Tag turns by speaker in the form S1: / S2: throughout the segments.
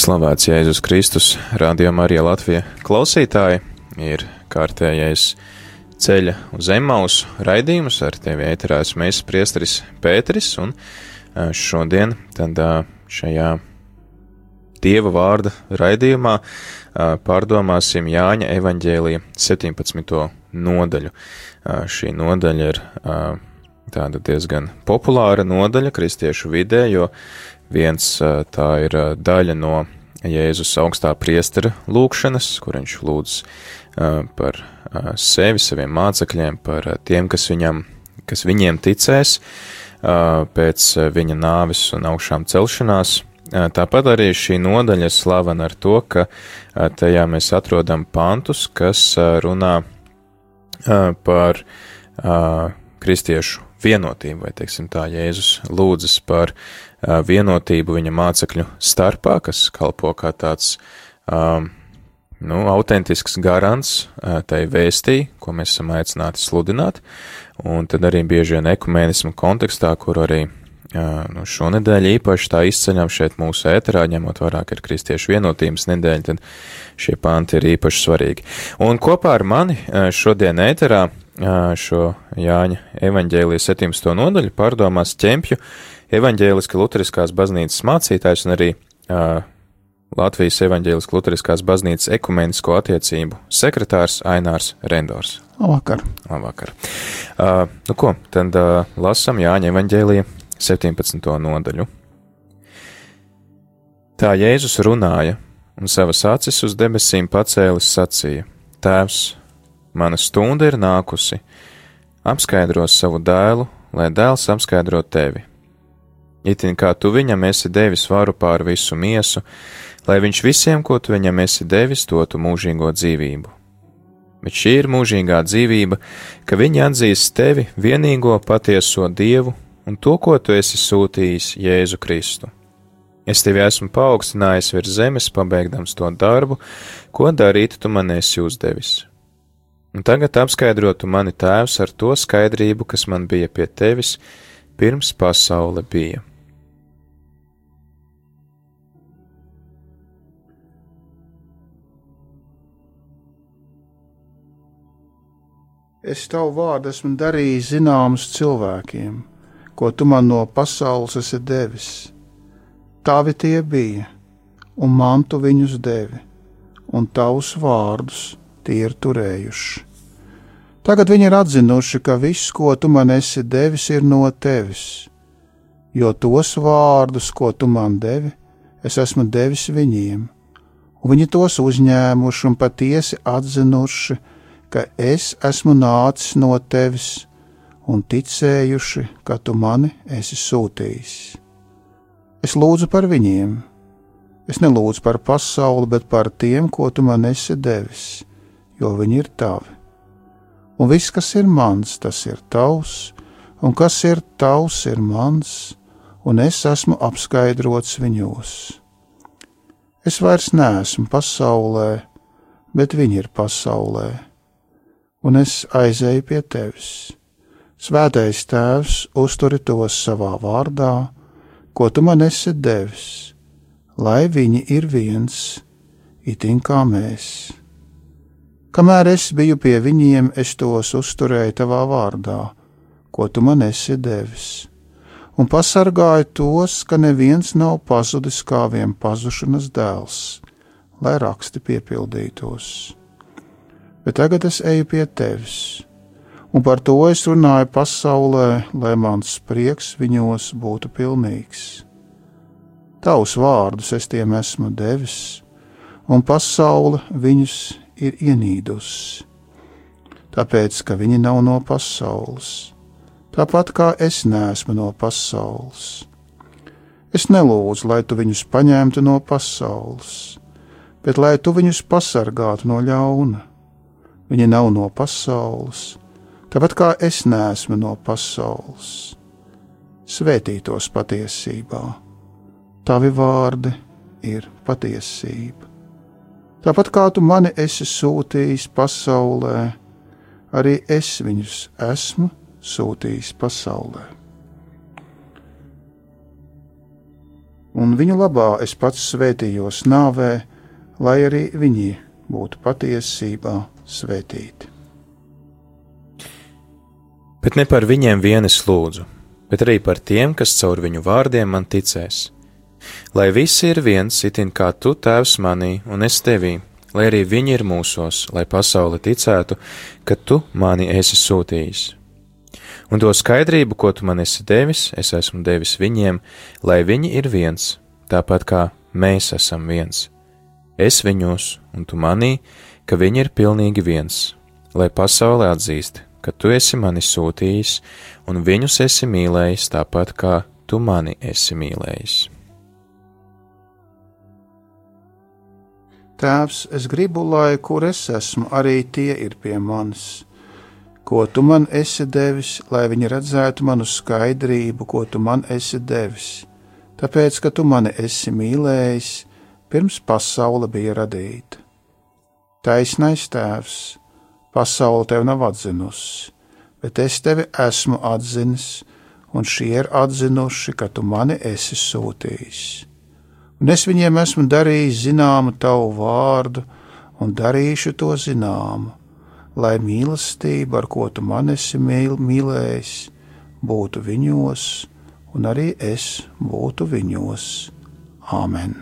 S1: Slavēts Jēzus Kristus, Radio Marija Latvija klausītāji, ir kārtējais ceļa uz Emausu raidījums ar tevi ēterās mēs priesteris Pēteris, un šodien tad šajā Dieva vārda raidījumā pārdomāsim Jāņa evaņģēlija 17. nodaļu. Šī nodaļa ir tāda diezgan populāra nodaļa kristiešu vidē, jo viens tā ir daļa no Jēzus augstā priestera lūkšanas, kur viņš lūdz par sevi, saviem mācekļiem, par tiem, kas, viņam, kas viņiem ticēs pēc viņa nāves un augšām celšanās. Tāpat arī šī nodaļa ir slavena ar to, ka tajā mēs atrodam pantus, kas runā par kristiešu vienotību, vai teiksim tā, Jēzus lūdzas par vienotību viņa mācekļu starpā, kas kalpo kā tāds um, nu, autentisks garants tai vēstī, ko mēs esam aicināti sludināt, un tad arī bieži vien ekumēnismu kontekstā, kur arī nu, šonedēļ īpaši tā izceļam šeit mūsu ēterā, ņemot vairāk ir kristiešu vienotības nedēļa, tad šie panti ir īpaši svarīgi. Un kopā ar mani šodien ēterā šo Jāņa evaņģēlijas 17. nodaļu pārdomās ķempju evaņģēliski luteriskās baznīcas mācītājs un arī Latvijas evaņģēliskās luteriskās baznīcas ekumenisko attiecību sekretārs Ainārs Rendors.
S2: Labvakar.
S1: Labvakar. Uh, nu ko, tad uh, lasam Jāņa evaņģēlija 17. nodaļu. Tā Jēzus runāja un savas acis uz debesīm pacēlis sacīja: Tēvs, mana stunda ir nākusi, apskaidros savu dēlu, lai dēls apskaidro tevi. Itin kā tu viņam esi devis varu pār visu miesu, lai viņš visiem, ko tu viņam esi devis, dotu mūžīgo dzīvību. Bet šī ir mūžīgā dzīvība, ka viņi atzīst tevi vienīgo patieso Dievu un to, ko tu esi sūtījis Jēzu Kristu. Es tevi esmu paaugstinājis virs zemes, pabeigdams to darbu, ko darīt tu man esi uzdevis. Un tagad apskaidrotu mani tēvs ar to skaidrību, kas man bija pie tevis, pirms pasaule bija.
S2: Es tavu vārdu esmu darījis zināmus cilvēkiem, ko tu man no pasaules esi devis. Tavi tie bija, un man tu viņus devi, un tavus vārdus tie ir turējuši. Tagad viņi ir atzinuši, ka viss, ko tu man esi devis, ir no tevis, jo tos vārdus, ko tu man devi, es esmu devis viņiem, un viņi tos uzņēmuši un patiesi atzinuši, ka es esmu nācis no tevis un ticējuši, ka tu mani esi sūtījis. Es lūdzu par viņiem. Es nelūdzu par pasauli, bet par tiem, ko tu man esi devis, jo viņi ir tavi. Un viss, kas ir mans, tas ir tavs, un kas ir tavs, ir mans, un es esmu apskaidrots viņos. Es vairs neesmu pasaulē, bet viņi ir pasaulē un es aizēju pie tevis. Svētais Tēvs uzturi tos savā vārdā, ko tu man esi devis, lai viņi ir viens, itin kā mēs. Kamēr es biju pie viņiem, es tos uzturēju tavā vārdā, ko tu man esi devis, un pasargāju tos, ka neviens nav pazudis kā vien pazušanas dēls, lai raksti piepildītos. Bet tagad es eju pie tevis, un par to es runāju pasaulē, lai mans prieks viņos būtu pilnīgs. Tavus vārdus es tiem esmu devis, un pasaule viņus ir ienīdusi, tāpēc, ka viņi nav no pasaules, tāpat kā es neesmu no pasaules. Es nelūdzu, lai tu viņus paņemtu no pasaules, bet lai tu viņus pasargātu no ļauna. Viņi nav no pasaules, tāpat kā es neesmu no pasaules. Svētītos patiesībā, tavi vārdi ir patiesība. Tāpat kā tu mani esi sūtījis pasaulē, arī es viņus esmu sūtījis pasaulē. Un viņu labā es pats svētījos nāvē, lai arī viņi būtu patiesībā svētīti.
S1: Bet ne par viņiem vien es lūdzu, bet arī par tiem, kas caur viņu vārdiem man ticēs. Lai visi ir viens, itin kā tu tēvs manī un es tevī, lai arī viņi ir mūsos, lai pasaule ticētu, ka tu mani esi sūtījis. Un to skaidrību, ko tu man esi devis, es esmu devis viņiem, lai viņi ir viens, tāpat kā mēs esam viens. Es viņos, un tu manī, ka viņi ir pilnīgi viens, lai pasaule atzīst, ka tu esi mani sūtījis, un viņus esi mīlējis tāpat kā tu mani esi mīlējis.
S2: Tēvs, es gribu, lai kur es esmu, arī tie ir pie manis. Ko tu man esi devis, lai viņi redzētu manu skaidrību, ko tu man esi devis, tāpēc, ka tu mani esi mīlējis, pirms pasaule bija radīta. Taisnais tēvs, pasaule tev nav atzinusi, bet es tevi esmu atzinis, un šie ir atzinuši, ka tu mani esi sūtījis un es viņiem esmu darījis zināmu tavu vārdu, un darīšu to zināmu, lai mīlestība, ar ko tu man esi mīl, mīlējis, būtu viņos, un arī es būtu viņos. Āmen!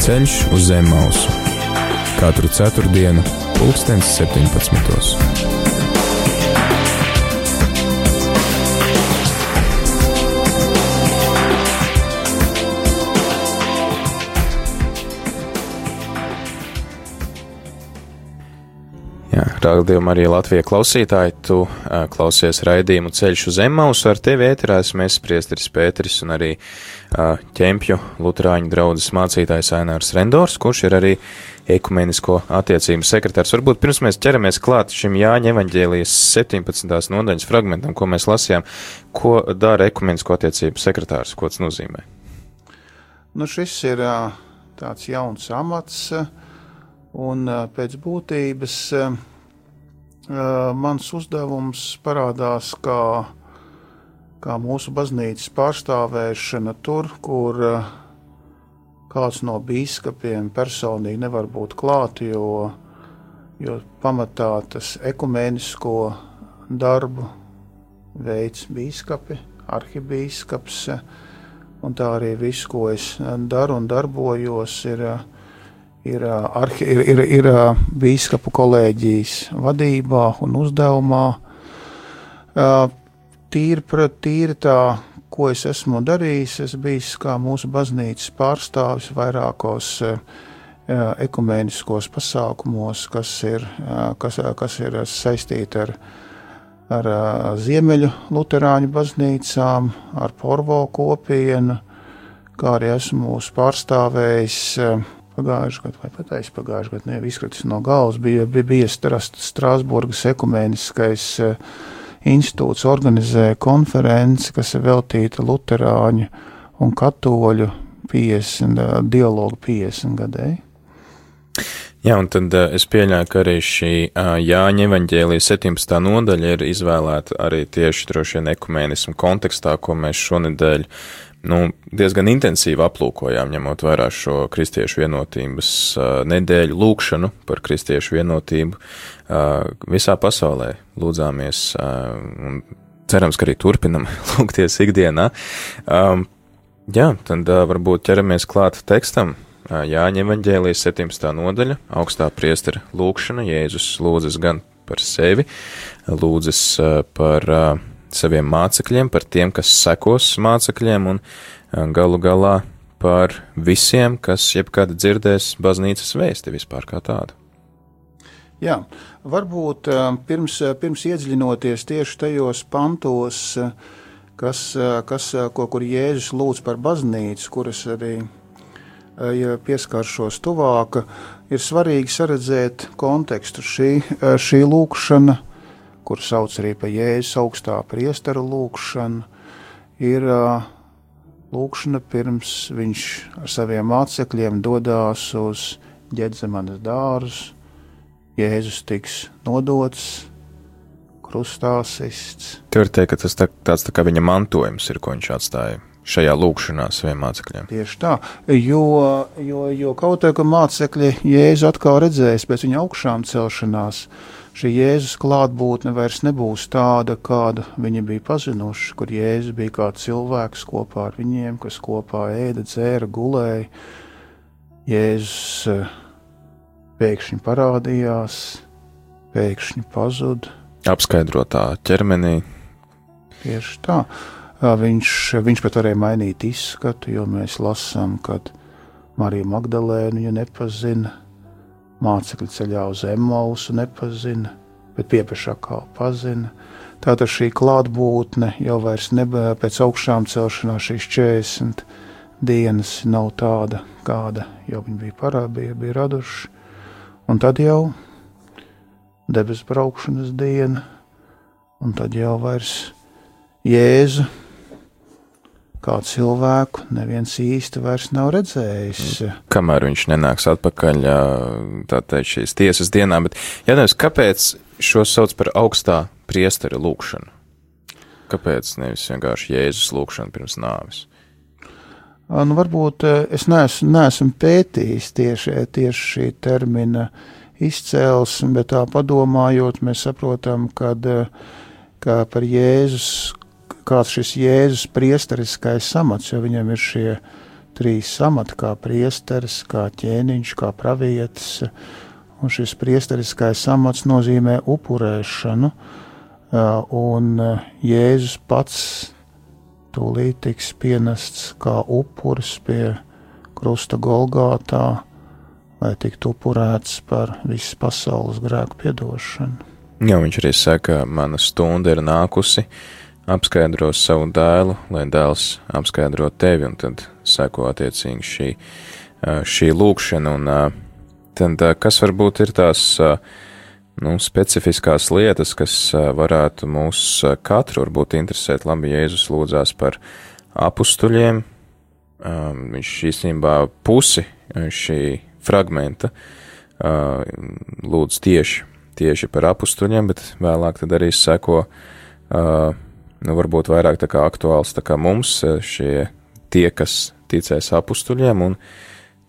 S1: Ceļš uz zemes mausu. Katru ceturtdienu pulkstens 17. Rādījumā arī Latvijas klausītāji, tu uh, klausies raidījumu ceļš uz Emmausu, ar tevi ēterās mēs priesteris Pēteris un arī uh, ķempju Luterāņu draudzes mācītājs Ainārs Rendors, kurš ir arī ekumenisko attiecību sekretārs. Varbūt pirms mēs ķeramies klāt šim Jāņa evaņģēlijas 17. nodaļas fragmentam, ko mēs lasījām, ko dara ekumenisko attiecību sekretārs, ko tas nozīmē?
S2: Nu, šis ir tāds jauns amats, un pēc būtības mans uzdevums parādās kā, kā mūsu baznīcas pārstāvēšana tur, kur kāds no biskupiem personīgi nevar būt klāt, jo, jo pamatā tas ekumēnisko darbu veids biskupi, arhibīskaps, un tā arī viss, ko es daru un darbojos, ir uh, ir, ir, ir, ir biskupu kolēģijas vadībā un uzdevumā. Tīri, tīri tā, ko es esmu darījis, es biju kā mūsu baznīcas pārstāvis vairākos ekumēniskos pasākumos, kas ir, kas, kas ir saistīti ar, ar Ziemeļu Lutāņu baznīcām, ar Porvo kopienu, kā arī esmu pārstāvējis pagājušajā gadā, vai pat aizpagājušajā gadā, nevis izkritis no galvas, bija, bija, bija Strasburgas ekumēniskais uh, institūts, organizēja konferenci, kas ir veltīta Lutāņu un Katoļu 50, uh, dialogu 50 gadēji.
S1: Jā, un tad uh, es pieļauju, ka arī šī uh, Jāņa evaņģēlijas 17. nodaļa ir izvēlēta arī tieši droši vien ekumēnismu kontekstā, ko mēs šonedēļ nu, diezgan intensīvi aplūkojām, ņemot vērā šo kristiešu vienotības uh, nedēļu lūkšanu par kristiešu vienotību visā pasaulē. Lūdzāmies un cerams, ka arī turpinam lūgties ikdienā. Um, jā, tad varbūt ķeramies klāt tekstam. Jāņa evaņģēlijas 17. nodaļa, augstā priestera lūkšana, Jēzus lūdzas gan par sevi, lūdzas par saviem mācekļiem, par tiem, kas sekos mācekļiem, un galu galā par visiem, kas jebkad dzirdēs baznīcas vēsti vispār kā tādu.
S2: Jā, varbūt pirms, pirms iedziļinoties tieši tajos pantos, kas, kas, ko, kur Jēzus lūdz par baznīcu, kuras arī ja pieskaršos tuvāk, ir svarīgi saredzēt kontekstu. Šī, šī lūkšana, kur sauc arī par Jēzus augstā priestera lūkšanu, ir lūkšana pirms viņš ar saviem mācekļiem dodas uz ģedzemanas dārzu. Jēzus tiks nodots, krustā sists.
S1: Tur teikt, ka tas tā, tāds tā kā viņa mantojums ir, ko viņš atstāja šajā lūkšanā saviem mācekļiem.
S2: Tieši tā, jo, jo, jo kaut kā mācekļi Jēzu atkal redzēs pēc viņa augšām celšanās. Šī Jēzus klātbūtne vairs nebūs tāda, kāda viņi bija pazinuši, kur Jēzus bija kā cilvēks kopā ar viņiem, kas kopā ēda, dzēra, gulēja. Jēzus eh, pēkšņi parādījās, pēkšņi pazuda.
S1: Apskaidrotā ķermenī.
S2: Tieši tā. Viņš, viņš pat varēja mainīt izskatu, jo mēs lasām, ka Marija Magdalēna viņu nepazina, mācekļi ceļā uz Emausu nepazina, bet piepeša kā pazina. Tātad šī klātbūtne jau vairs nebija pēc augšām celšanās šīs 40 dienas nav tāda, kāda jau viņi bija parādīja, bija raduši. Un tad jau debesu braukšanas diena, un tad jau vairs Jēzu kā cilvēku neviens īsti vairs nav redzējis.
S1: Kamēr viņš nenāks atpakaļ, tā teikt, šīs tiesas dienā, bet jautājums, kāpēc šo sauc par augstā priestera lūkšanu? Kāpēc nevis vienkārši Jēzus lūkšana pirms nāves?
S2: Nu, varbūt es neesmu, neesmu pētījis tieši, tieši šī termina izcēlesmi, bet tā padomājot, mēs saprotam, kad, ka par Jēzus kāds šis Jēzus priesteriskais samats, jo viņam ir šie trīs samati, kā priesteris, kā ķēniņš, kā pravietis. Un šis priesteriskais samats nozīmē upurēšanu, un Jēzus pats tūlīt tiks pienests kā upuris pie krusta Golgātā, lai tiktu upurēts par visas pasaules grēku piedošanu.
S1: Jā, viņš arī saka, mana stunda ir nākusi, uh, apskaidro savu dēlu, lai dēls apskaidro tevi, un tad seko attiecīgi šī, šī lūkšana, un tad kas varbūt ir tās, nu, specifiskās lietas, kas varētu mūs katru varbūt interesēt, labi, Jēzus lūdzās par apustuļiem, viņš īstenībā pusi šī fragmenta lūdz tieši, tieši par apustuļiem, bet vēlāk tad arī seko uh, nu, varbūt vairāk kā aktuāls kā mums, eh, šie tie, kas ticēs apstuļiem, un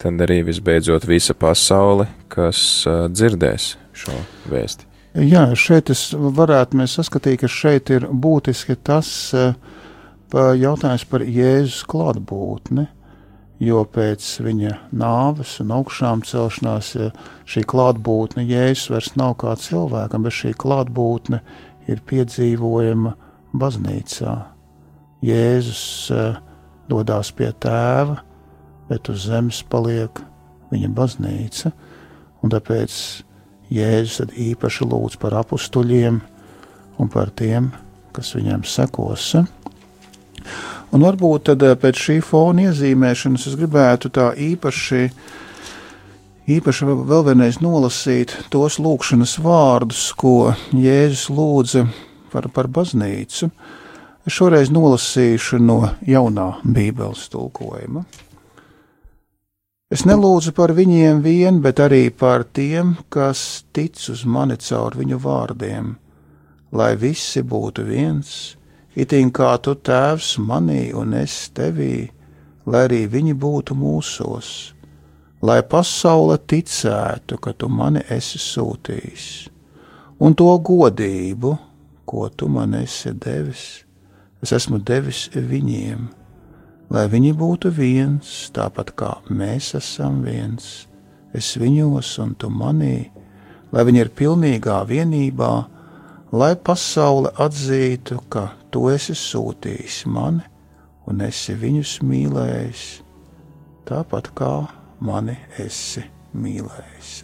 S1: tad arī visbeidzot visa pasaule, kas uh, dzirdēs šo vēsti.
S2: Jā, šeit es varētu saskatīt, ka šeit ir būtiski tas uh, jautājums par Jēzus klātbūtni, jo pēc viņa nāves un augšām celšanās šī klātbūtne Jēzus vairs nav kā cilvēkam, bet šī klātbūtne ir piedzīvojama baznīcā. Jēzus uh, dodas pie tēva, bet uz zemes paliek viņa baznīca, un tāpēc Jēzus īpaši lūdz par apstuļiem un par tiem, kas viņam sekos. Un varbūt tad eh, pēc šī fona iezīmēšanas es gribētu tā īpaši, īpaši vēl vienreiz nolasīt tos lūkšanas vārdus, ko Jēzus lūdza par, par baznīcu. Es šoreiz nolasīšu no jaunā Bībeles tulkojuma. Es nelūdzu par viņiem vien, bet arī par tiem, kas tic uz mani caur viņu vārdiem, lai visi būtu viens, itin kā tu tēvs manī un es tevī, lai arī viņi būtu mūsos, lai pasaule ticētu, ka tu mani esi sūtījis, un to godību, ko tu man esi devis, es esmu devis viņiem, lai viņi būtu viens, tāpat kā mēs esam viens, es viņos un tu manī, lai viņi ir pilnīgā vienībā, lai pasaule atzītu, ka tu esi sūtījis mani un esi viņus mīlējis, tāpat kā mani esi mīlējis.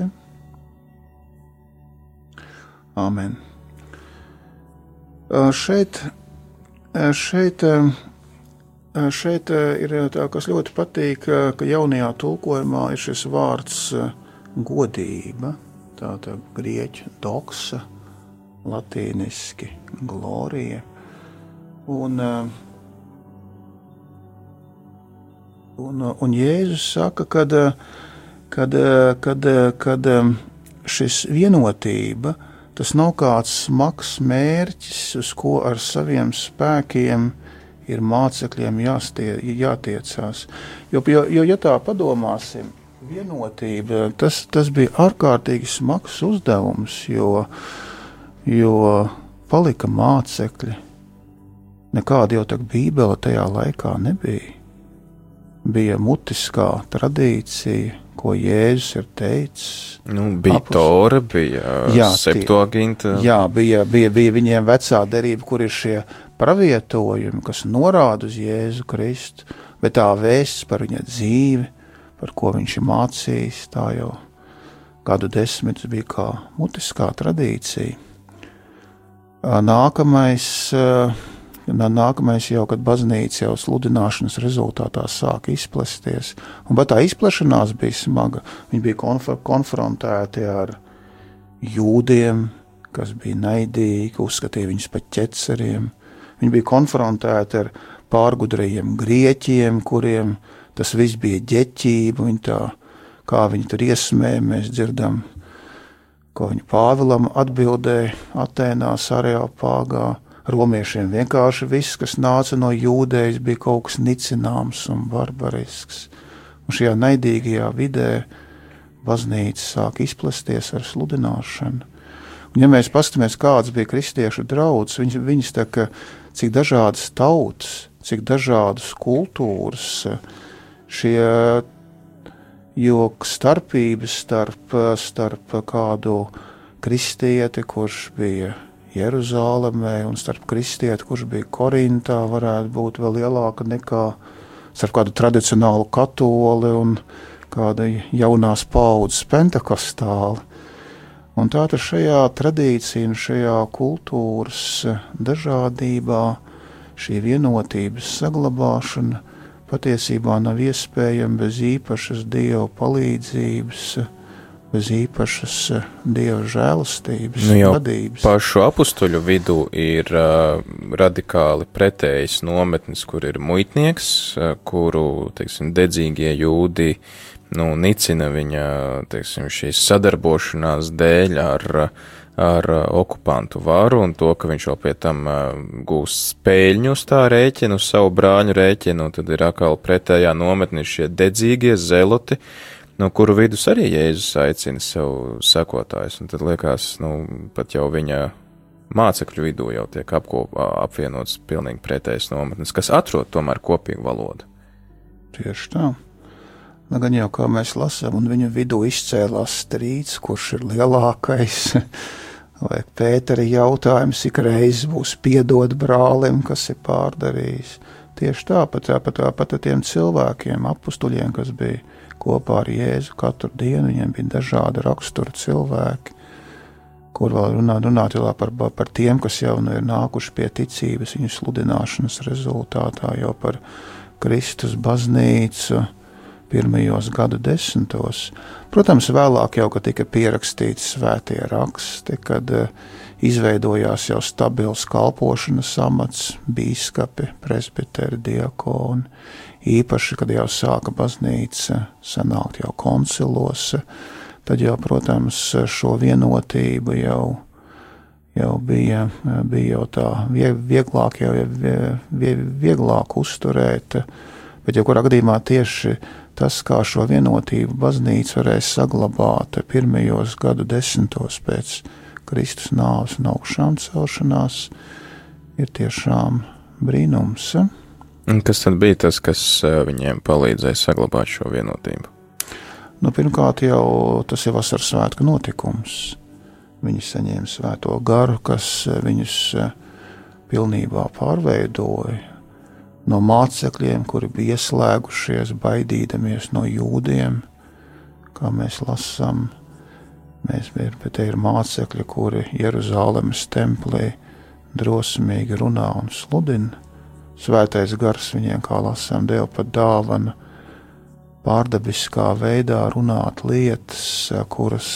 S2: Āmen. Šeit, šeit, šeit ir tā, kas ļoti patīk, ka jaunajā tulkojumā ir šis vārds godība, tāda grieķu doksa, latīniski glorija. Un, un, un Jēzus saka, kad, kad, kad, kad šis vienotība, tas nav kāds smags mērķis, uz ko ar saviem spēkiem ir mācekļiem jāstie, jātiecās. Jo, jo, jo, ja tā padomāsim, vienotība, tas, tas bija ārkārtīgi smags uzdevums, jo, jo palika mācekļi. Nekāda jau tā bībele tajā laikā nebija. Bija mutiskā tradīcija, ko Jēzus ir teicis.
S1: Nu, bija Apus. Tora, bija jā, Septuaginta.
S2: Jā, bija, bija, bija viņiem vecā derība, kur ir šie pravietojumi, kas norāda uz Jēzu Kristu, bet tā vēsts par viņa dzīvi, par ko viņš ir mācījis, tā jau gadu desmitus bija kā mutiskā tradīcija. Nākamais Nākamais jau, kad baznīca jau sludināšanas rezultātā sāka izplesties, un tā izplešanās bija smaga. Viņi bija konf konfrontēti ar jūdiem, kas bija naidīgi, uzskatīja viņus par ķeceriem. Viņi bija konfrontēti ar pārgudrajiem grieķiem, kuriem tas viss bija ģeķība. Viņi tā, kā viņi tur iesmēja, mēs dzirdam, ko viņi Pāvilam atbildēja Atēnās, Areopāgā romiešiem vienkārši viss, kas nāca no jūdejas, bija kaut kas nicināms un barbarisks. Un šajā naidīgajā vidē baznīca sāk izplesties ar sludināšanu. Un, ja mēs paskatāmies, kāds bija kristiešu draugs, viņas, viņas tā kā cik dažādas tautas, cik dažādas kultūras, šie jo starpības starp, starp kādu kristieti, kurš bija Jeruzālēmē un starp kristieti, kurš bija Korintā, varētu būt vēl lielāka nekā starp kādu tradicionālu katoli un kāda jaunās paudzes pentakostāli. Un tātad šajā tradīcijā, šajā kultūras dažādībā, šī vienotības saglabāšana patiesībā nav iespējama bez īpašas dievu palīdzības, bez īpašas eh, dieva žēlastības, nu vadības.
S1: Pašu apstuļu vidū ir uh, radikāli pretējas nometnes, kur ir muitnieks, uh, kuru, teiksim, dedzīgie jūdi, nu, nicina viņa, teiksim, šīs sadarbošanās dēļ ar, ar okupantu varu un to, ka viņš vēl pie tam uh, gūs spēļņu uz tā rēķinu, savu brāņu rēķinu, un tad ir atkal pretējā nometne šie dedzīgie zeloti, uh, no kuru vidus arī Jēzus aicina sev sekotājus, tad liekas, nu, pat jau viņa mācekļu vidū jau tiek apkop, apvienots pilnīgi pretējas nometnes, kas atrod tomēr kopīgu valodu.
S2: Tieši tā. Nu, gan jau kā mēs lasām, un viņu vidū izcēlās strīds, kurš ir lielākais. Vai Pētera jautājums ik reizes būs piedot brālim, kas ir pārdarījis. Tieši tāpat, tāpat, tāpat tiem cilvēkiem, apstuļiem, kas bija kopā ar Jēzu katru dienu. Viņiem bija dažādi rakstura cilvēki, kur vēl runāt, runāt par, par tiem, kas jau nu ir nākuši pie ticības, viņu sludināšanas rezultātā, jau par Kristus baznīcu pirmajos gadu desmitos. Protams, vēlāk jau, tika pierakstīti svētie raksti, kad uh, izveidojās jau stabils kalpošanas amats, bīskapi, presbiteri, diakoni īpaši, kad jau sāka baznīca sanākt jau koncilos, tad jau, protams, šo vienotību jau, jau bija, bija jau tā vieglāk, jau vieglāk uzturēt, bet jau kurā gadījumā tieši tas, kā šo vienotību baznīca varēja saglabāt pirmajos gadu desmitos pēc Kristus nāves un augšām celšanās, ir tiešām brīnums.
S1: Un kas tad bija tas, kas eh, viņiem palīdzēja saglabāt šo vienotību?
S2: Nu, pirmkārt, jau tas ir vasaras svētku notikums. Viņi saņēma svēto garu, kas eh, viņus eh, pilnībā pārveidoja. no mācekļiem, kuri bija ieslēgušies, baidīdamies no jūdiem, kā mēs lasām. Mēs ir mācekļi, kuri Jeruzalemes templī drosmīgi runā un sludina. Svētais gars viņiem, kā lasām, deva pat dāvanu pārdabiskā veidā runāt lietas, kuras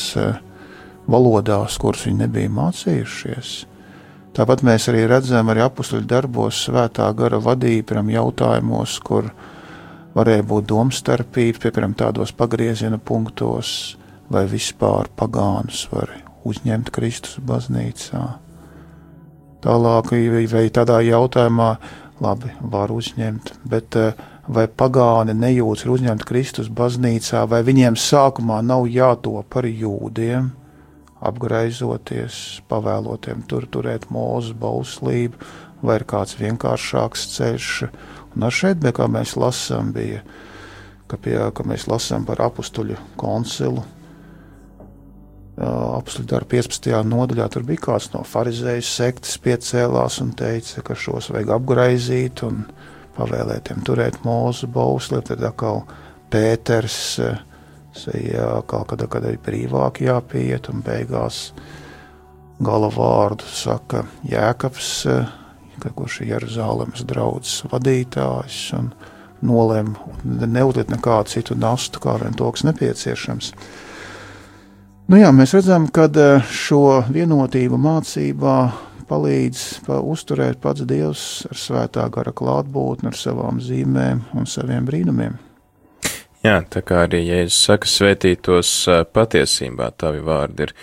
S2: valodās, kuras viņi nebija mācījušies. Tāpat mēs arī redzam, arī apakstuļu darbos, svētā gara vadība, jautājumos, kur varēja būt domstarpība, piemēram, tādos pagrieziena punktos, vai vispār pagānus var uzņemt Kristus baznīcā. Tālāk, vai tādā jautājumā, labi, var uzņemt, bet vai pagāni nejūtas ir uzņemti Kristus baznīcā, vai viņiem sākumā nav jāto par jūdiem, apgraizoties, pavēlotiem tur turēt mūzu bauslību, vai ir kāds vienkāršāks ceļš. Un ar šeit, kā mēs lasām, bija, ka, pie, ka mēs lasām par apstuļu koncilu. Apstuļu darba 15. nodaļā tur bija kāds no farizēju sektas piecēlās un teica, ka šos vajag apgraizīt un pavēlētiem turēt mūzu bauslību. Tad atkal Pēters Jā, kaut kādā kad ir brīvāk jāpiet, un beigās gala vārdu saka Jēkabs, kurš ir Jeruzalemes draugs vadītājs, un nolem neuzlikt nekādu citu nastu, kā vien to, kas nepieciešams. Nu jā, mēs redzam, ka eh, šo vienotību mācībā palīdz pa uzturēt pats Dievs ar svētā gara klātbūtni, ar savām zīmēm un saviem brīnumiem.
S1: Jā, tā kā arī Jēzus saka, svētītos patiesībā, tavi vārdi ir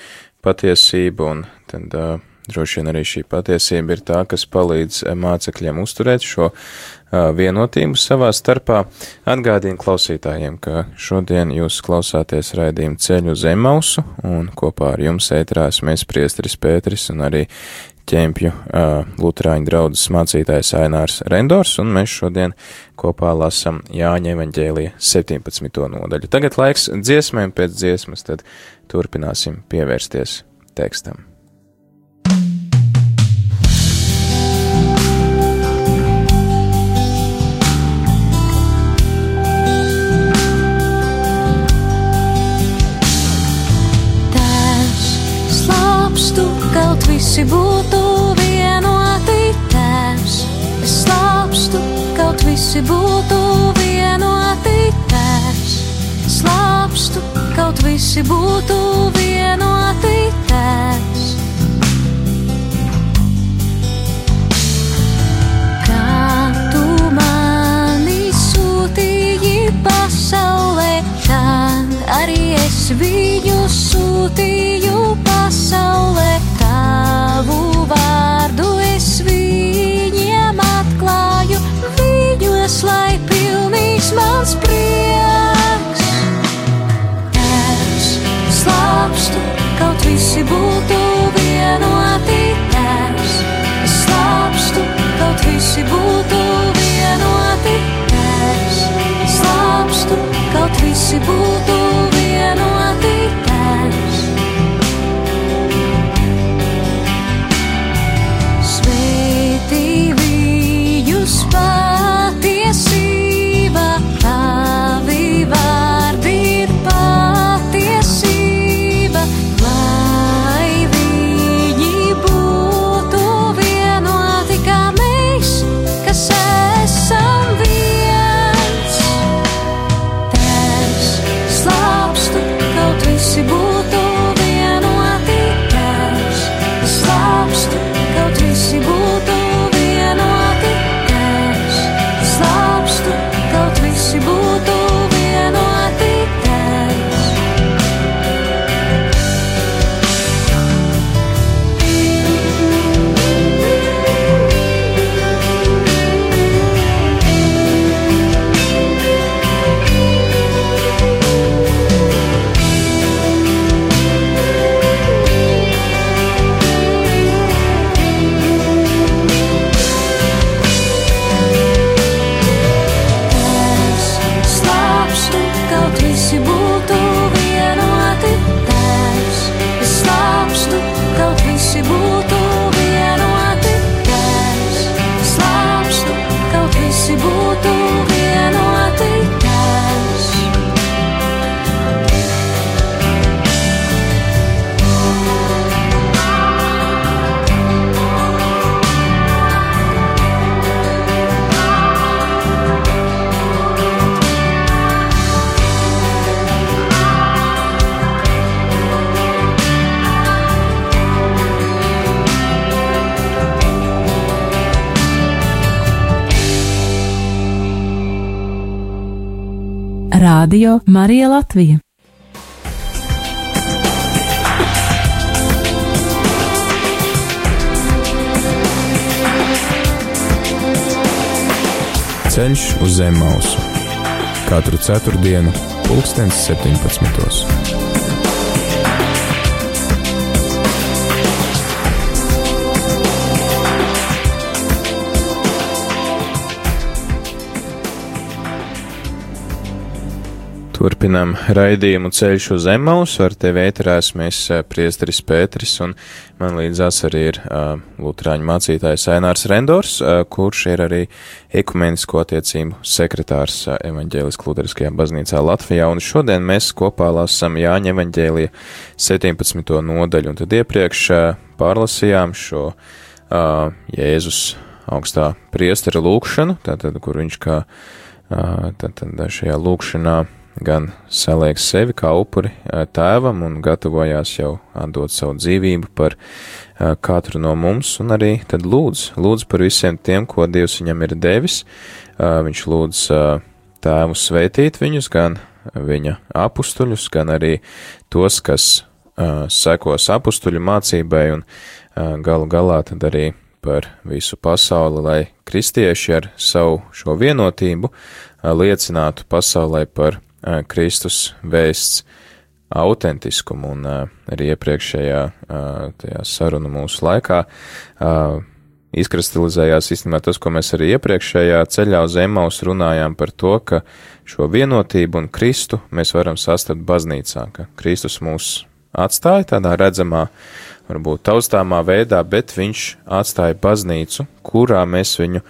S1: patiesība, un tad uh, droši vien arī šī patiesība ir tā, kas palīdz mācekļiem uzturēt šo vienotību savā starpā. Atgādīju klausītājiem, ka šodien jūs klausāties raidījumu ceļu uz Emausu, un kopā ar jums ētrās mēs priestris Pēteris un arī ķempju uh, Lutāņu draudzes mācītājs Ainārs Rendors, un mēs šodien kopā lasam Jāņa evaņģēlija 17. nodaļu. Tagad laiks dziesmēm pēc dziesmas, tad turpināsim pievērsties tekstam.
S3: Tēvs, visi būtu visi būtu vienoti tēvs. Slāpstu, kaut visi būtu vienoti tēvs. Kā tu mani sūtīji pasaulē, tā arī es viņu sūtīju pasaulē. Tavu vārdu es viņiem atklāju viņos, lai pilnīgs mans prieks. Tēvs, slāpstu, kaut visi būtu vienoti. Tēvs, slāpstu, kaut visi būtu vienoti. Tēvs, slāpstu, kaut visi būtu vienoti.
S4: Radio Marija Latvija.
S1: Ceļš uz zem mausu katru ceturtdienu, pulkstens 17. Turpinām raidījumu ceļš uz Emaus, ar tevi ēterās mēs priesteris Pēteris, un man līdzās arī ir uh, Lutrāņu mācītājs Ainārs Rendors, uh, kurš ir arī ekumenisko attiecību sekretārs uh, evaņģēliskā luteriskajā baznīcā Latvijā, un šodien mēs kopā lasam Jāņa evaņģēlija 17. nodaļu, un tad iepriekš uh, pārlasījām šo uh, Jēzus augstā priestera lūkšanu, tātad, kur viņš kā uh, tātad šajā lūkšanā gan saliek sevi kā upuri tēvam un gatavojās jau atdot savu dzīvību par katru no mums, un arī tad lūdz, lūdz par visiem tiem, ko Dievs viņam ir devis. Viņš lūdz tēvu sveitīt viņus, gan viņa apustuļus, gan arī tos, kas sekos apustuļu mācībai, un galu galā tad arī par visu pasauli, lai kristieši ar savu šo vienotību liecinātu pasaulē par Kristus vēsts autentiskumu, un arī iepriekšējā tajā sarunu mūsu laikā izkristalizējās īstenībā tas, ko mēs arī iepriekšējā ceļā uz Emaus runājām par to, ka šo vienotību un Kristu mēs varam sastapt baznīcā, ka Kristus mūs atstāja tādā redzamā, varbūt taustāmā veidā, bet viņš atstāja baznīcu, kurā mēs viņu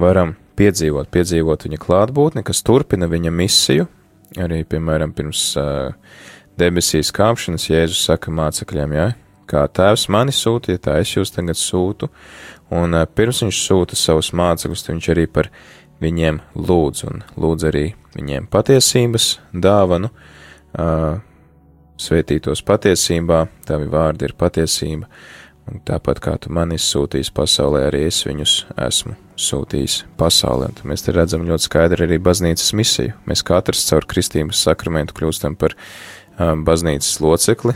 S1: varam piedzīvot, piedzīvot viņa klātbūtni, kas turpina viņa misiju, Arī, piemēram, pirms uh, debesīs kāpšanas Jēzus saka mācekļiem, ja, kā tēvs mani sūtīja, tā es jūs tagad sūtu, un uh, pirms viņš sūta savus mācekļus, viņš arī par viņiem lūdz, un lūdz arī viņiem patiesības dāvanu, uh, svētītos patiesībā, tavi vārdi ir patiesība, un tāpat kā tu mani izsūtīs pasaulē, arī es viņus esmu sūtījis pasaulē. Un mēs te redzam ļoti skaidri arī baznīcas misiju. Mēs katrs caur kristības sakramentu kļūstam par baznīcas locekli.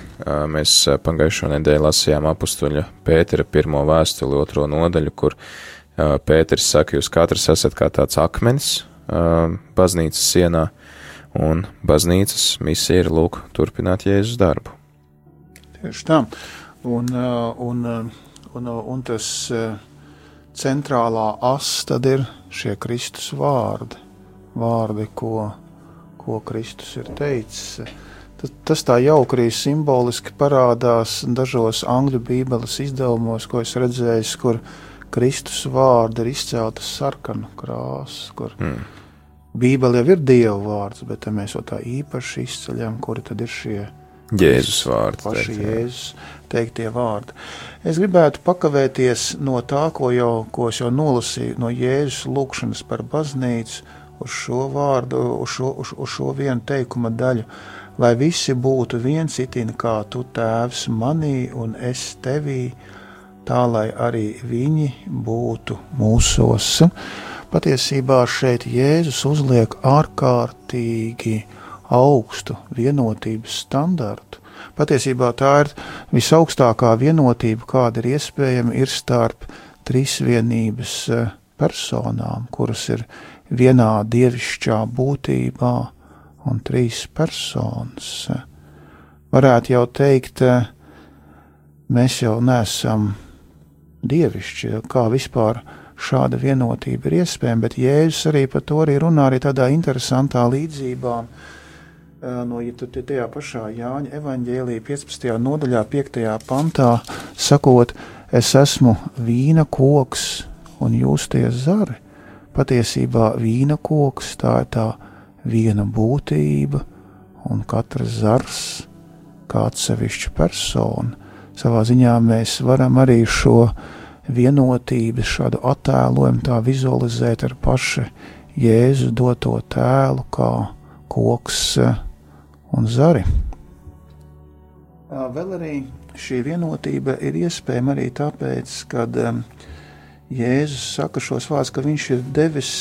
S1: Mēs pagājušo nedēļu lasījām apustuļa Pētera pirmo vēstuli, otro nodaļu, kur Pēters saka, jūs katrs esat kā tāds akmenis uh, baznīcas sienā, un baznīcas misija ir lūk turpināt Jēzus darbu.
S2: Tieši tā. Un, uh, un, uh, un, un tas centrālā asa tad ir šie Kristus vārdi, vārdi, ko, ko Kristus ir teicis. Tas, tas tā jauki arī simboliski parādās dažos angļu bībeles izdevumos, ko es redzēju, kur Kristus vārdi ir izceltas sarkanu krāsu, kur mm. Bībele jau ir Dieva vārds, bet mēs jau tā īpaši izceļam, kuri tad ir šie
S1: Jēzus vārdi.
S2: Paši teikt, Jēzus teiktie vārdi. Es gribētu pakavēties no tā, ko, jau, ko es jau nolasīju, no Jēzus lūkšanas par baznīcu uz šo vārdu, uz šo, uz, uz šo vienu teikuma daļu, lai visi būtu viens itin kā tu tēvs manī un es tevī, tā lai arī viņi būtu mūsos. Patiesībā šeit Jēzus uzliek ārkārtīgi augstu vienotības standartu. Patiesībā tā ir visaugstākā vienotība, kāda ir iespējama, ir starp trīsvienības eh, personām, kuras ir vienā dievišķā būtībā un trīs personas. Varētu jau teikt, eh, mēs jau nesam dievišķi, kā vispār šāda vienotība ir iespējama, bet Jēzus arī par to arī runā arī tādā interesantā līdzībā no ja tajā pašā Jāņa evaņģēlīja 15. nodaļā, 5. pantā, sakot, es esmu vīna koks un jūs tie zari. Patiesībā vīna koks tā ir tā viena būtība, un katrs zars kā atsevišķa persona. Savā ziņā mēs varam arī šo vienotību, šādu attēlojumu tā vizualizēt ar pašu Jēzu doto tēlu, kā koks un zari. Vēl arī šī vienotība ir iespējama arī tāpēc, ka Jēzus saka šos vārdus, ka viņš ir devis,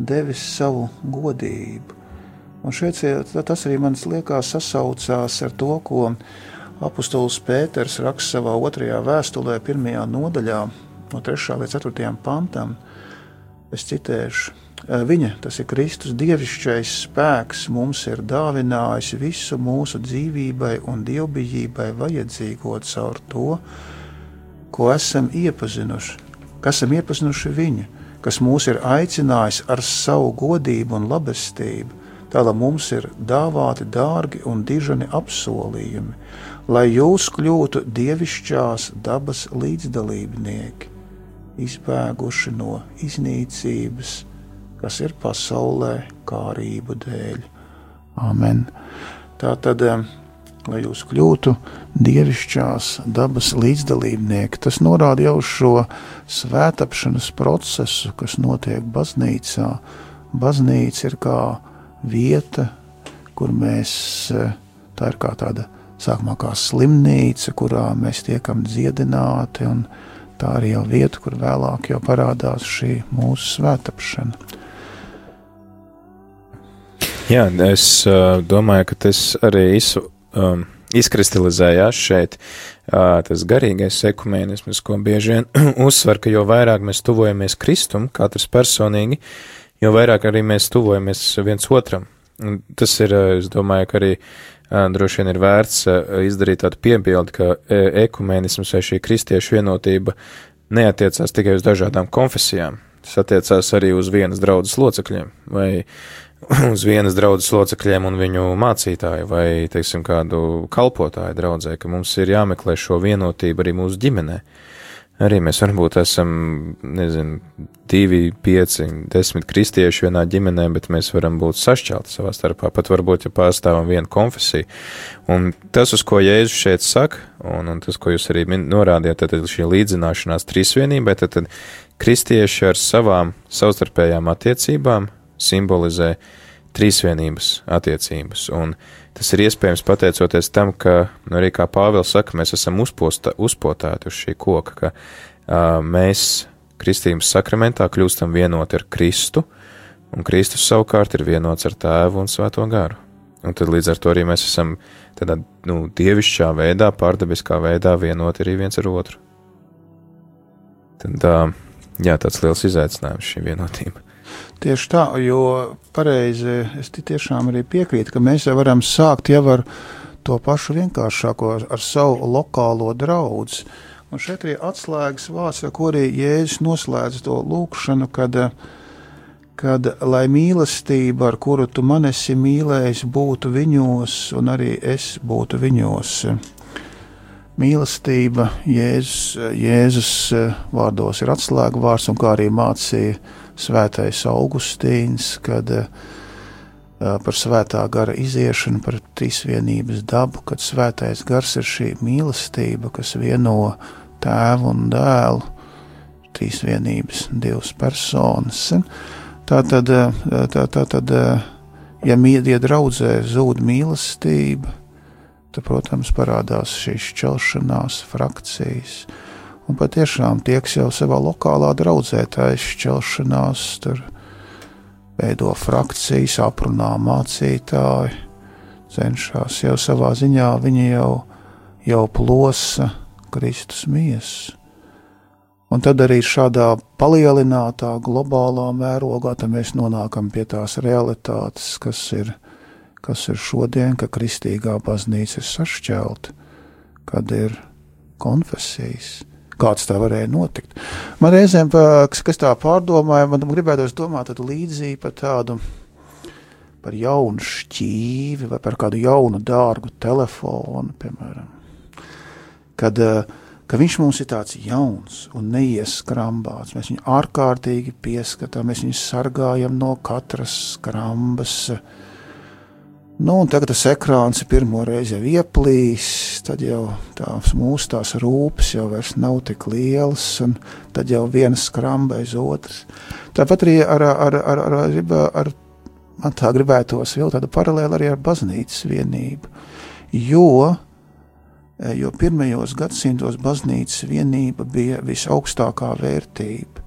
S2: devis savu godību. Un šeit tas arī man liekas sasaucās ar to, ko apustulis Pēters raksta savā otrajā vēstulē, pirmajā nodaļā, no 3. līdz 4. pantam. Es citēšu. Viņa, tas ir Kristus dievišķais spēks, mums ir dāvinājis visu mūsu dzīvībai un dievbijībai vajadzīgo caur to, ko esam iepazinuši, kas esam iepazinuši viņu, kas mūs ir aicinājis ar savu godību un labestību, tā lai mums ir dāvāti dārgi un dižani apsolījumi, lai jūs kļūtu dievišķās dabas līdzdalībnieki, izbēguši no iznīcības, kas ir pasaulē kārību dēļ. Amen. Tā tad lai jūs kļūtu dievišķās dabas līdzdalībnieki. Tas norāda jau šo svētāpšanas procesu, kas notiek baznīcā. Baznīca ir kā vieta, kur mēs, tā ir kā tāda sākumā kā slimnīca, kurā mēs tiekam dziedināti, un tā arī jau vieta, kur vēlāk jau parādās šī mūsu svētāpšana.
S1: Jā, es uh, domāju, ka tas arī visu um, izkristalizējās šeit uh, tas garīgais ekumēnisms, ko bieži vien uzsver, ka jo vairāk mēs tuvojamies Kristum, katrs personīgi, jo vairāk arī mēs tuvojamies viens otram. Un tas ir, es domāju, ka arī uh, droši vien ir vērts uh, izdarīt tādu piebildi, ka uh, ekumēnisms vai šī kristiešu vienotība neatiecās tikai uz dažādām konfesijām. Tas attiecās arī uz vienas draudzes locekļiem vai uz vienas draudzes locekļiem un viņu mācītāju vai, teiksim, kādu kalpotāju draudzē, ka mums ir jāmeklē šo vienotību arī mūsu ģimenē. Arī mēs varbūt esam, nezinu, divi, pieci, desmit kristieši vienā ģimenē, bet mēs varam būt sašķelti savā starpā, pat varbūt, ja pārstāvam vienu konfesiju. Un tas, uz ko Jēzus šeit saka, un, un tas, ko jūs arī norādījāt, tad šī līdzināšanās trīsvienībai, tad, tad kristieši ar savām savstarpējām attiecībām simbolizē trīsvienības attiecības. Un tas ir iespējams pateicoties tam, ka, nu, arī kā Pāvils saka, mēs esam uzposta, uzpotēti uz šī koka, ka uh, mēs kristības sakramentā kļūstam vienoti ar Kristu, un Kristus savukārt ir vienots ar Tēvu un Svēto garu. Un tad līdz ar to arī mēs esam tādā, nu, dievišķā veidā, pārdabiskā veidā vienoti arī viens ar otru. Tad, uh, jā, tāds liels izaicinājums šī vienotība.
S2: Tieši tā, jo pareizi es tiešām arī piekrītu, ka mēs jau varam sākt jau ar to pašu vienkāršāko, ar, savu lokālo draugu. Un šeit ir atslēgas vārds, ar ko arī Jēzus noslēdz to lūkšanu, kad, kad lai mīlestība, ar kuru tu man esi mīlējis, būtu viņos, un arī es būtu viņos. Mīlestība Jēzus, Jēzus vārdos ir atslēga vārds, un kā arī mācīja svētais Augustīns, kad uh, par svētā gara iziešanu, par trīsvienības dabu, kad svētais gars ir šī mīlestība, kas vieno tēvu un dēlu, trīsvienības divas personas. Tā tad, tā, tā tad ja mīļie draudzē zūd mīlestība, tad, protams, parādās šīs šķelšanās, frakcijas, Un patiešām tieks jau savā lokālā draudzē, tā izšķelšanās, tur veido frakcijas, aprunā mācītāji, cenšas jau savā ziņā, viņi jau, jau plosa Kristus miesu. Un tad arī šādā palielinātā globālā mērogā mēs nonākam pie tās realitātes, kas ir, kas ir šodien, ka kristīgā baznīca ir sašķelta, kad ir konfesijas kāds tā varēja notikt. Man reizēm, kas tā pārdomāja, man gribētos domāt līdzīgu par tādu, par jaunu šķīvi vai par kādu jaunu dārgu telefonu, piemēram. Kad, ka viņš mums ir tāds jauns un neieskrambāts, mēs viņu ārkārtīgi pieskatām, mēs viņu sargājam no katras skrambas, uh, Nu, tagad tas ekrāns ir pirmo reizi ieplīs, tad jau tās mūsu tās rūpes jau nav tik lielas, un tad jau viena skramba aiz otras. Tāpat arī ar, ar, ar, ar, ar, ar man tā gribētos vēl tādu paralēlu arī ar baznīcas vienību. Jo, jo pirmajos gadsimtos baznīcas vienība bija visaugstākā vērtība.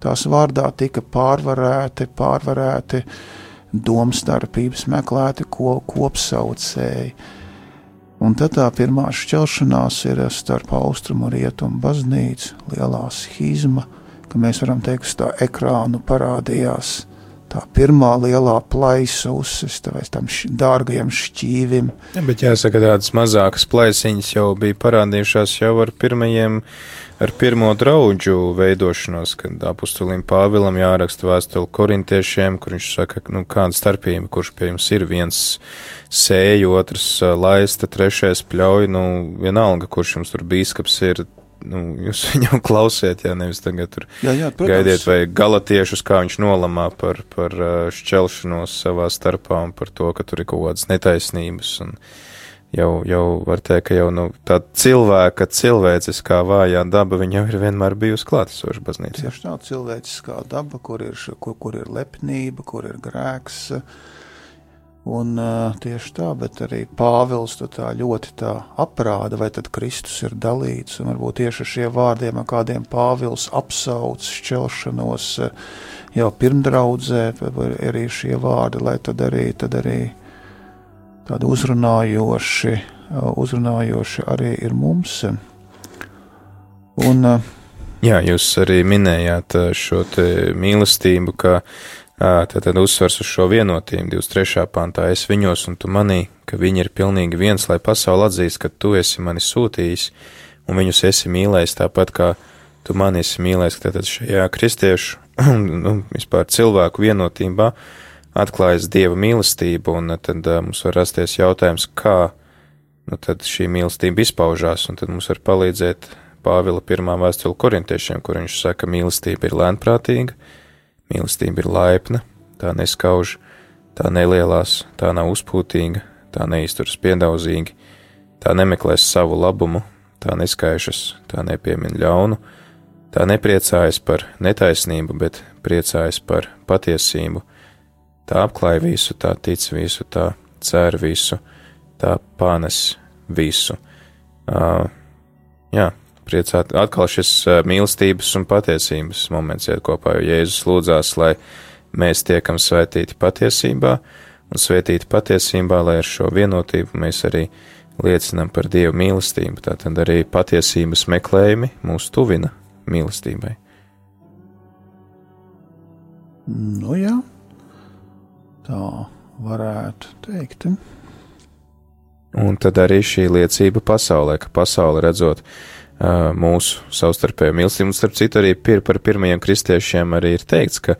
S2: Tās vārdā tika pārvarēti, pārvarēti uh, domstarpības, meklēti ko, kopsaucēji. Un tad tā pirmā šķelšanās ir starp austrumu un rietumu baznīcu, lielā schizma, ka mēs varam teikt, ka tā ekrānu parādījās tā pirmā lielā plaisa uzsista vai tam dārgajam šķīvim.
S1: Ja, bet jāsaka, tādas mazākas plaisiņas jau bija parādījušās jau ar pirmajiem, ar pirmo draudžu veidošanos, kad apustulim Pāvilam jāraksta vēstuli korintiešiem, kur viņš saka, nu kāda starpība, kurš pie jums ir viens sēju, otrs laista, trešais pļauj, nu vienalga, kurš jums tur bīskaps ir, nu, jūs viņam klausiet, ja nevis tagad tur
S2: Jā, jā, protams.
S1: gaidiet, vai galatiešus, kā viņš nolamā par, par šķelšanos savā starpā un par to, ka tur ir kaut kādas netaisnības. Un jau, jau var teikt, ka jau nu, tā cilvēka, cilvēciskā vājā daba, jau ir vienmēr bijusi klātesoša baznīcā.
S2: Tieši tā cilvēciskā daba, kur ir, kur, kur ir lepnība, kur ir grēks. Un uh, tieši tā, bet arī Pāvils to tā ļoti tā aprāda, vai tad Kristus ir dalīts. Un varbūt tieši ar šiem vārdiem, ar kādiem Pāvils apsauc šķelšanos jau pirmdraudzē, arī šie vārdi, lai tad arī, tad arī tādi uzrunājoši, uzrunājoši arī ir mums. Un uh,
S1: Jā, jūs arī minējāt šo mīlestību, ka ā, tad, tad uzsvars uz šo vienotību 23. pantā es viņos un tu manī, ka viņi ir pilnīgi viens, lai pasauli atzīst, ka tu esi mani sūtījis un viņus esi mīlējis tāpat kā tu mani esi mīlējis, ka tad šajā kristiešu un nu, vispār cilvēku vienotībā atklājas dieva mīlestība un tad mums var rasties jautājums, kā nu, tad šī mīlestība izpaužās un tad mums var palīdzēt Pāvila pirmā vēstule korintiešiem, kur viņš saka, mīlestība ir lēnprātīga, mīlestība ir laipna, tā neskauž, tā nelielās, tā nav uzpūtīga, tā neizturas piedaudzīgi, tā nemeklēs savu labumu, tā neskaišas, tā nepiemin ļaunu, tā nepriecājas par netaisnību, bet priecājas par patiesību, tā apklāj visu, tā tic visu, tā cer visu, tā panes visu. Uh, jā, priecāt. Atkal šis uh, mīlestības un patiesības moments iet kopā, jo Jēzus lūdzās, lai mēs tiekam svētīti patiesībā un svētīti patiesībā, lai ar šo vienotību mēs arī liecinam par Dievu mīlestību. Tātad arī patiesības meklējumi mūs tuvina mīlestībai.
S2: nu jā, tā varētu teikt.
S1: Un tad arī šī liecība pasaulē, ka pasaule redzot mūsu savstarpējo mīlestību, un starp citu arī pir, par pirmajiem kristiešiem arī ir teikts, ka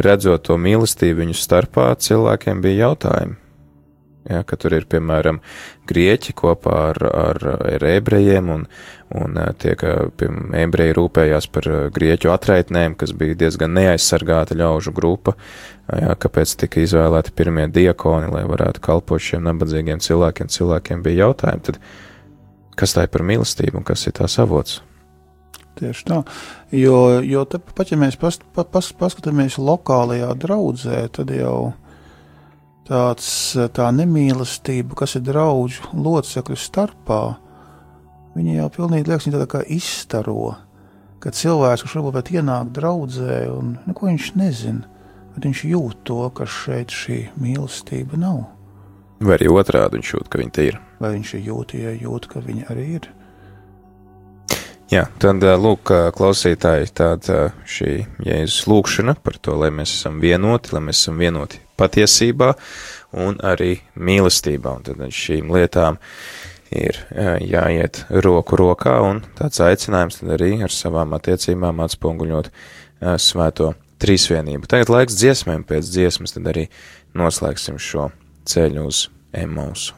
S1: redzot to mīlestību viņu starpā, cilvēkiem bija jautājumi. Ja, ka tur ir, piemēram, grieķi kopā ar, ar, ar ebrejiem, un, un uh, tie, ka, piemēram, ebreji rūpējās par grieķu atraitnēm, kas bija diezgan neaizsargāta ļaužu grupa, ja, kāpēc tika izvēlēti pirmie diakoni, lai varētu kalpot šiem nabadzīgiem cilvēkiem. Cilvēkiem bija jautājumi, tad kas tā ir par mīlestību un kas ir tās avots?
S2: Tieši tā. Jo, jo te, pat ja mēs pas, pa, pas, paskatāmies lokālajā draudzē, tad jau tāds, tā nemīlestība, kas ir draugu locekļu starpā, viņi jau pilnīgi liekas, viņi tā kā izstaro. Kad cilvēks, kurš varbūt ienāk draudzē un neko viņš nezina, bet viņš jūt to, ka šeit šī mīlestība nav.
S1: Vai arī otrādi viņš jūt, ka viņi te ir?
S2: Vai viņš ir jūt, ja jūt, ka viņi arī ir.
S1: Jā, tad lūk, klausītāji, tāda šī Jēzus lūkšana par to, lai mēs esam vienoti, lai mēs esam vienoti patiesībā un arī mīlestībā. Un tad šīm lietām ir jāiet roku rokā, un tāds aicinājums tad arī ar savām attiecībām atspoguļot svēto trīsvienību. Tagad laiks dziesmēm pēc dziesmas, tad arī noslēgsim šo ceļu uz Emausu.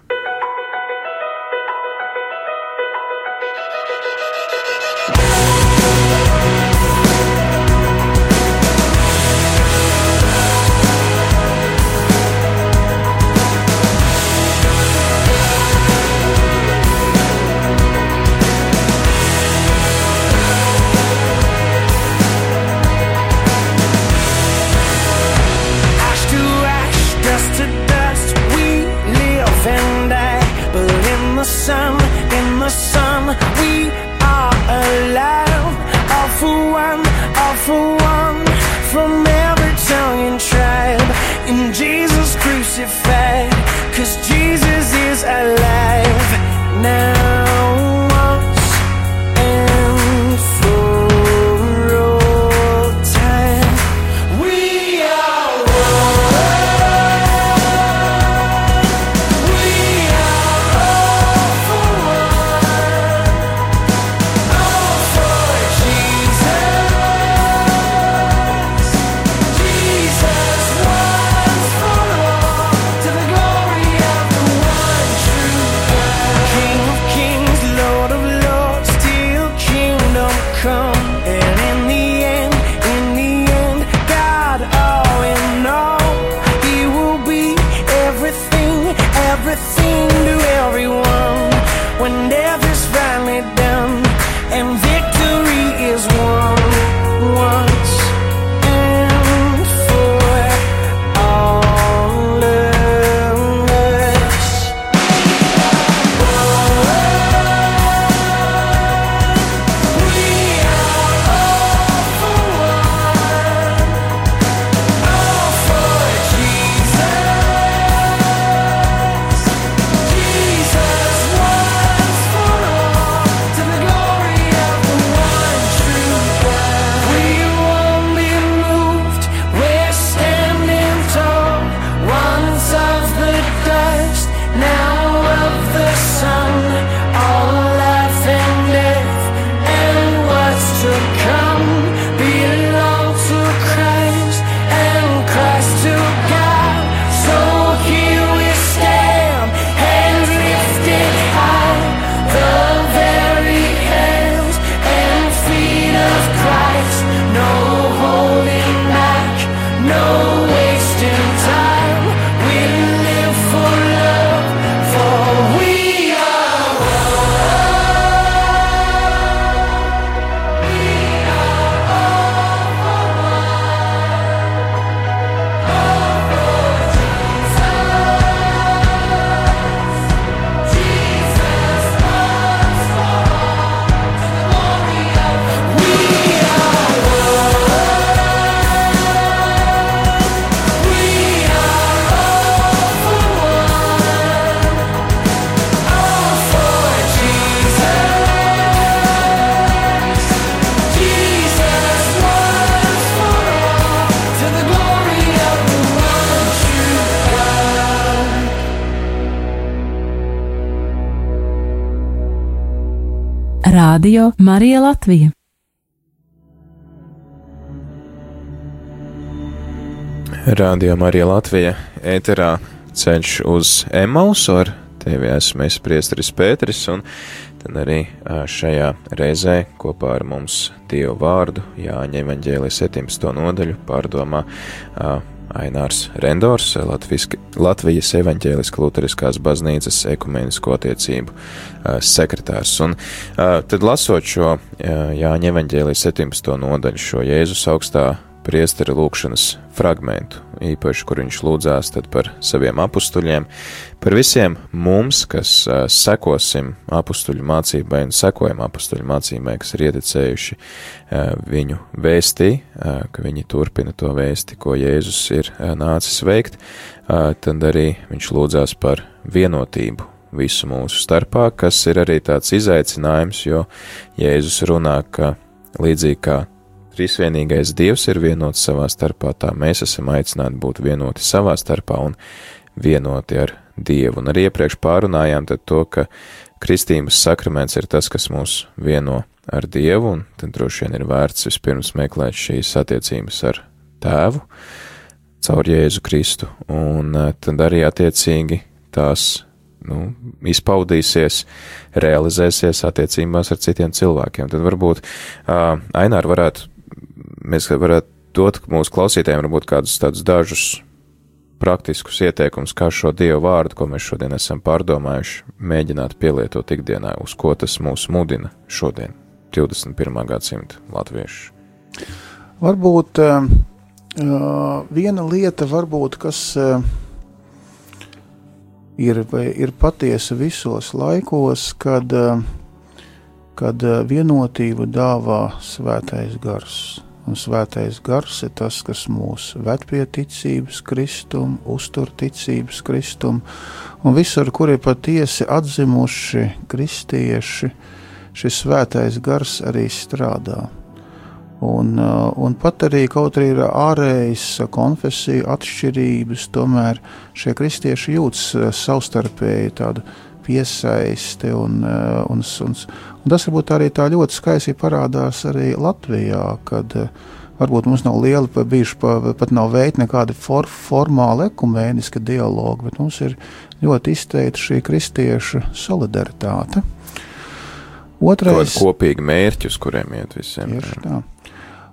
S4: Radio Marija Latvija.
S1: Rādījumā arī Latvija ēterā ceļš uz Emausu ar tevi esmu es priesteris Pēteris un tad arī šajā reizē kopā ar mums Dievu vārdu Jāņa evaņģēlija 17. nodaļu pārdomā Ainārs Rendors, Latvijas evaņģēliska luteriskās baznīcas ekumenisko attiecību sekretārs. Un tad lasot šo Jāņa evaņģēlija 17. nodaļu, šo Jēzus augstā priestera lūkšanas fragmentu, īpaši, kur viņš lūdzās par saviem apstuļiem, par visiem mums, kas sekosim apstuļu mācībai un sekojam apstuļu mācībai, kas ir ieticējuši uh, viņu vēstī, ka viņi turpina to vēsti, ko Jēzus ir nācis veikt, tad arī viņš lūdzās par vienotību visu mūsu starpā, kas ir arī tāds izaicinājums, jo Jēzus runā, ka līdzīgi kā Trīsvienīgais Dievs ir vienots savā starpā, tā mēs esam aicināti būt vienoti savā starpā un vienoti ar Dievu. Un arī iepriekš pārunājām to, ka kristības sakraments ir tas, kas mūs vieno ar Dievu, un tad droši vien ir vērts vispirms meklēt šīs attiecības ar Tēvu caur Jēzu Kristu, un eh, tad arī attiecīgi tās nu, izpaudīsies, realizēsies attiecībās ar citiem cilvēkiem. Tad varbūt uh, Ainār varētu, mēs varētu dot mūsu klausītājiem varbūt kādus tādus dažus praktiskus ieteikumus, kā šo Dievu vārdu, ko mēs šodien esam pārdomājuši, mēģināt pielietot ikdienā, uz ko tas mūs mudina šodien, 21. gadsimta latviešu.
S2: Varbūt uh, viena lieta, varbūt, kas uh, ir, ir patiesa visos laikos, kad, uh, kad vienotību dāvā svētais gars. Un svētais gars ir tas, kas mūs ved pie ticības kristum, uztur ticības kristum, un visur, kur ir patiesi atzimuši kristieši, šis svētais gars arī strādā. Un, uh, un pat arī kaut arī ir ārējas konfesiju atšķirības, tomēr šie kristieši jūtas uh, savstarpēji tādu piesaisti. Un, uh, un, un, un tas varbūt arī tā ļoti skaisti parādās arī Latvijā, kad varbūt mums nav liela, bijuši pat nav veikta nekāda for, formāla ekumēniska dialoga, bet mums ir ļoti izteikta šī kristiešu solidaritāte.
S1: Otrais ir kopīgi mērķi, uz kuriem iet visiem.
S2: Tieši tā.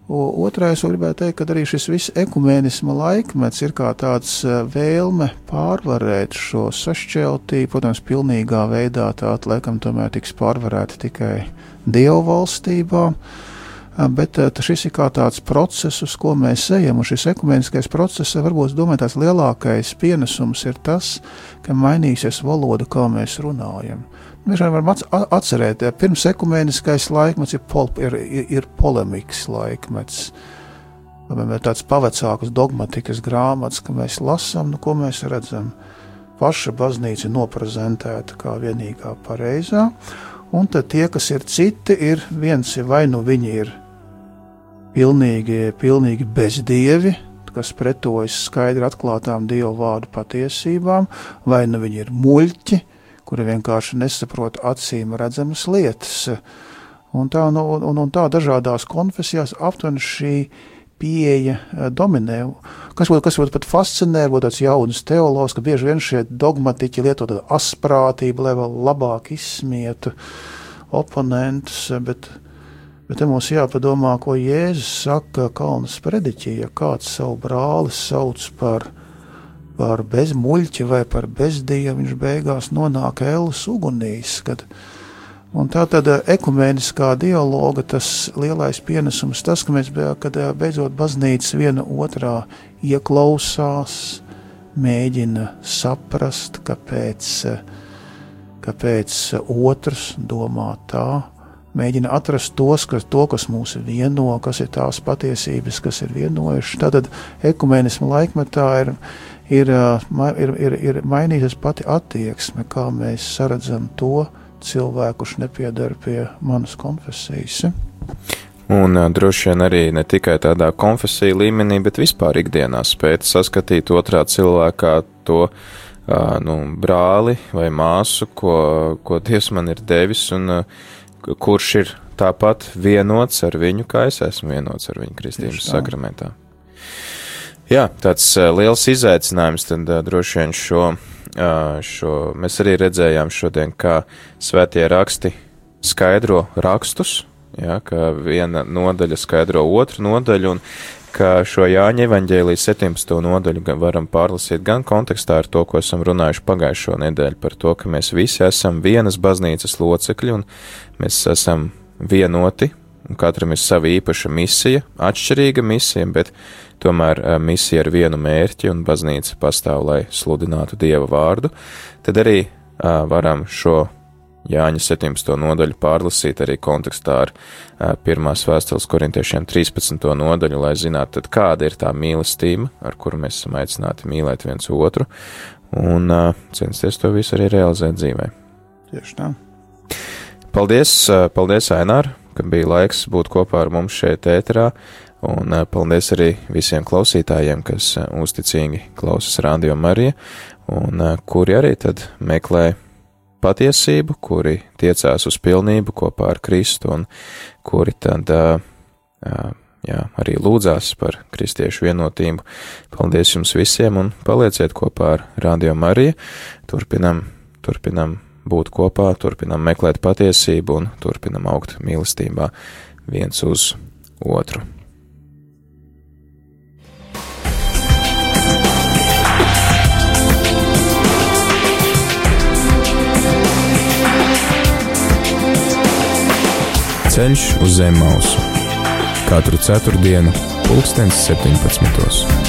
S2: Otrais, ko gribētu teikt, ka arī šis viss ekumēnisma laikmets ir kā tāds e, vēlme pārvarēt šo sašķeltību. Protams, pilnīgā veidā tā laikam tomēr tiks pārvarēta tikai Dievu valstībā. E, bet e, šis ir kā tāds process, uz ko mēs ejam, un šis ekumēniskais process, varbūt domāju, tās lielākais pienesums ir tas, ka mainīsies valoda, kā mēs runājam. Mēs varam atcerēt, ka pirms ekumēniskais laikmets ir, pol, ir, ir, ir polemikas laikmets. Piemēram, tāds pavecāks dogmatikas grāmatas, ka mēs lasām, nu, ko mēs redzam. Paša baznīca ir noprezentēta kā vienīgā pareizā, un tad tie, kas ir citi, ir viens vai nu viņi ir pilnīgi, pilnīgi bezdievi, kas pretojas skaidri atklātām dievu vārdu patiesībām, vai nu viņi ir muļķi, kuri vienkārši nesaprot acīm redzamas lietas. Un tā, nu, un, un tā dažādās konfesijās aptuveni šī pieeja eh, dominē. Kas būtu, kas būtu pat fascinē, būtu tāds jauns teologs, ka bieži vien šie dogmatiķi lieto tādu asprātību, lai vēl labāk izsmietu oponentus, bet, bet te mums jāpadomā, ko Jēzus saka Kalnas prediķī, ja kāds savu brāli sauc par par bezmuļķi vai par bezdievu, viņš beigās nonāk ēlas ugunīs. Kad, un tā tad eh, ekumēniskā dialoga tas lielais pienesums, tas, ka mēs kad eh, beidzot baznīca viena otrā ieklausās, mēģina saprast, kāpēc, eh, kāpēc otrs domā tā, mēģina atrast tos, kas, to, kas mūs vieno, kas ir tās patiesības, kas ir vienojušas. Tātad ekumenisma laikmetā ir ir, ir, ir, ir mainījusies pati attieksme, kā mēs saredzam to cilvēku, kurš nepiedara pie manas konfesijas.
S1: Un droši vien arī ne tikai tādā konfesiju līmenī, bet vispār ikdienā spēt saskatīt otrā cilvēkā to nu, brāli vai māsu, ko, ko Dievs man ir devis, un kurš ir tāpat vienots ar viņu, kā es esmu vienots ar viņu kristības sakramentā. Jā, tāds liels izaicinājums, tad droši vien šo, šo mēs arī redzējām šodien, kā svētie raksti skaidro rakstus, jā, ka viena nodaļa skaidro otru nodaļu, un ka šo Jāņa evaņģēlijas 17. nodaļu varam pārlasīt gan kontekstā ar to, ko esam runājuši pagājušo nedēļu par to, ka mēs visi esam vienas baznīcas locekļi un mēs esam vienoti, un katram ir sava īpaša misija, atšķirīga misija, bet tomēr eh, misija ar vienu mērķi un baznīca pastāv, lai sludinātu Dieva vārdu, tad arī uh, varam šo Jāņa 17. nodaļu pārlasīt arī kontekstā ar uh, pirmās vēstules korintiešiem 13. nodaļu, lai zinātu, tad kāda ir tā mīlestība, ar kuru mēs esam aicināti mīlēt viens otru, un censties to visu arī realizēt dzīvē.
S2: Tieši tā.
S1: Paldies, paldies, Ainār, ka bija laiks būt kopā ar mums šeit ēterā. Un paldies arī visiem klausītājiem, kas uzticīgi klausās Radio Marija, un kuri arī tad meklē patiesību, kuri tiecās uz pilnību kopā ar Kristu, un kuri tad jā, arī lūdzās par kristiešu vienotību. Paldies jums visiem, un palieciet kopā ar Radio Mariju. Turpinam, turpinam būt kopā, turpinam meklēt patiesību un turpinam augt mīlestībā viens uz otru. Ceļš uz zem mausu katru ceturtdienu, pulkstens 17.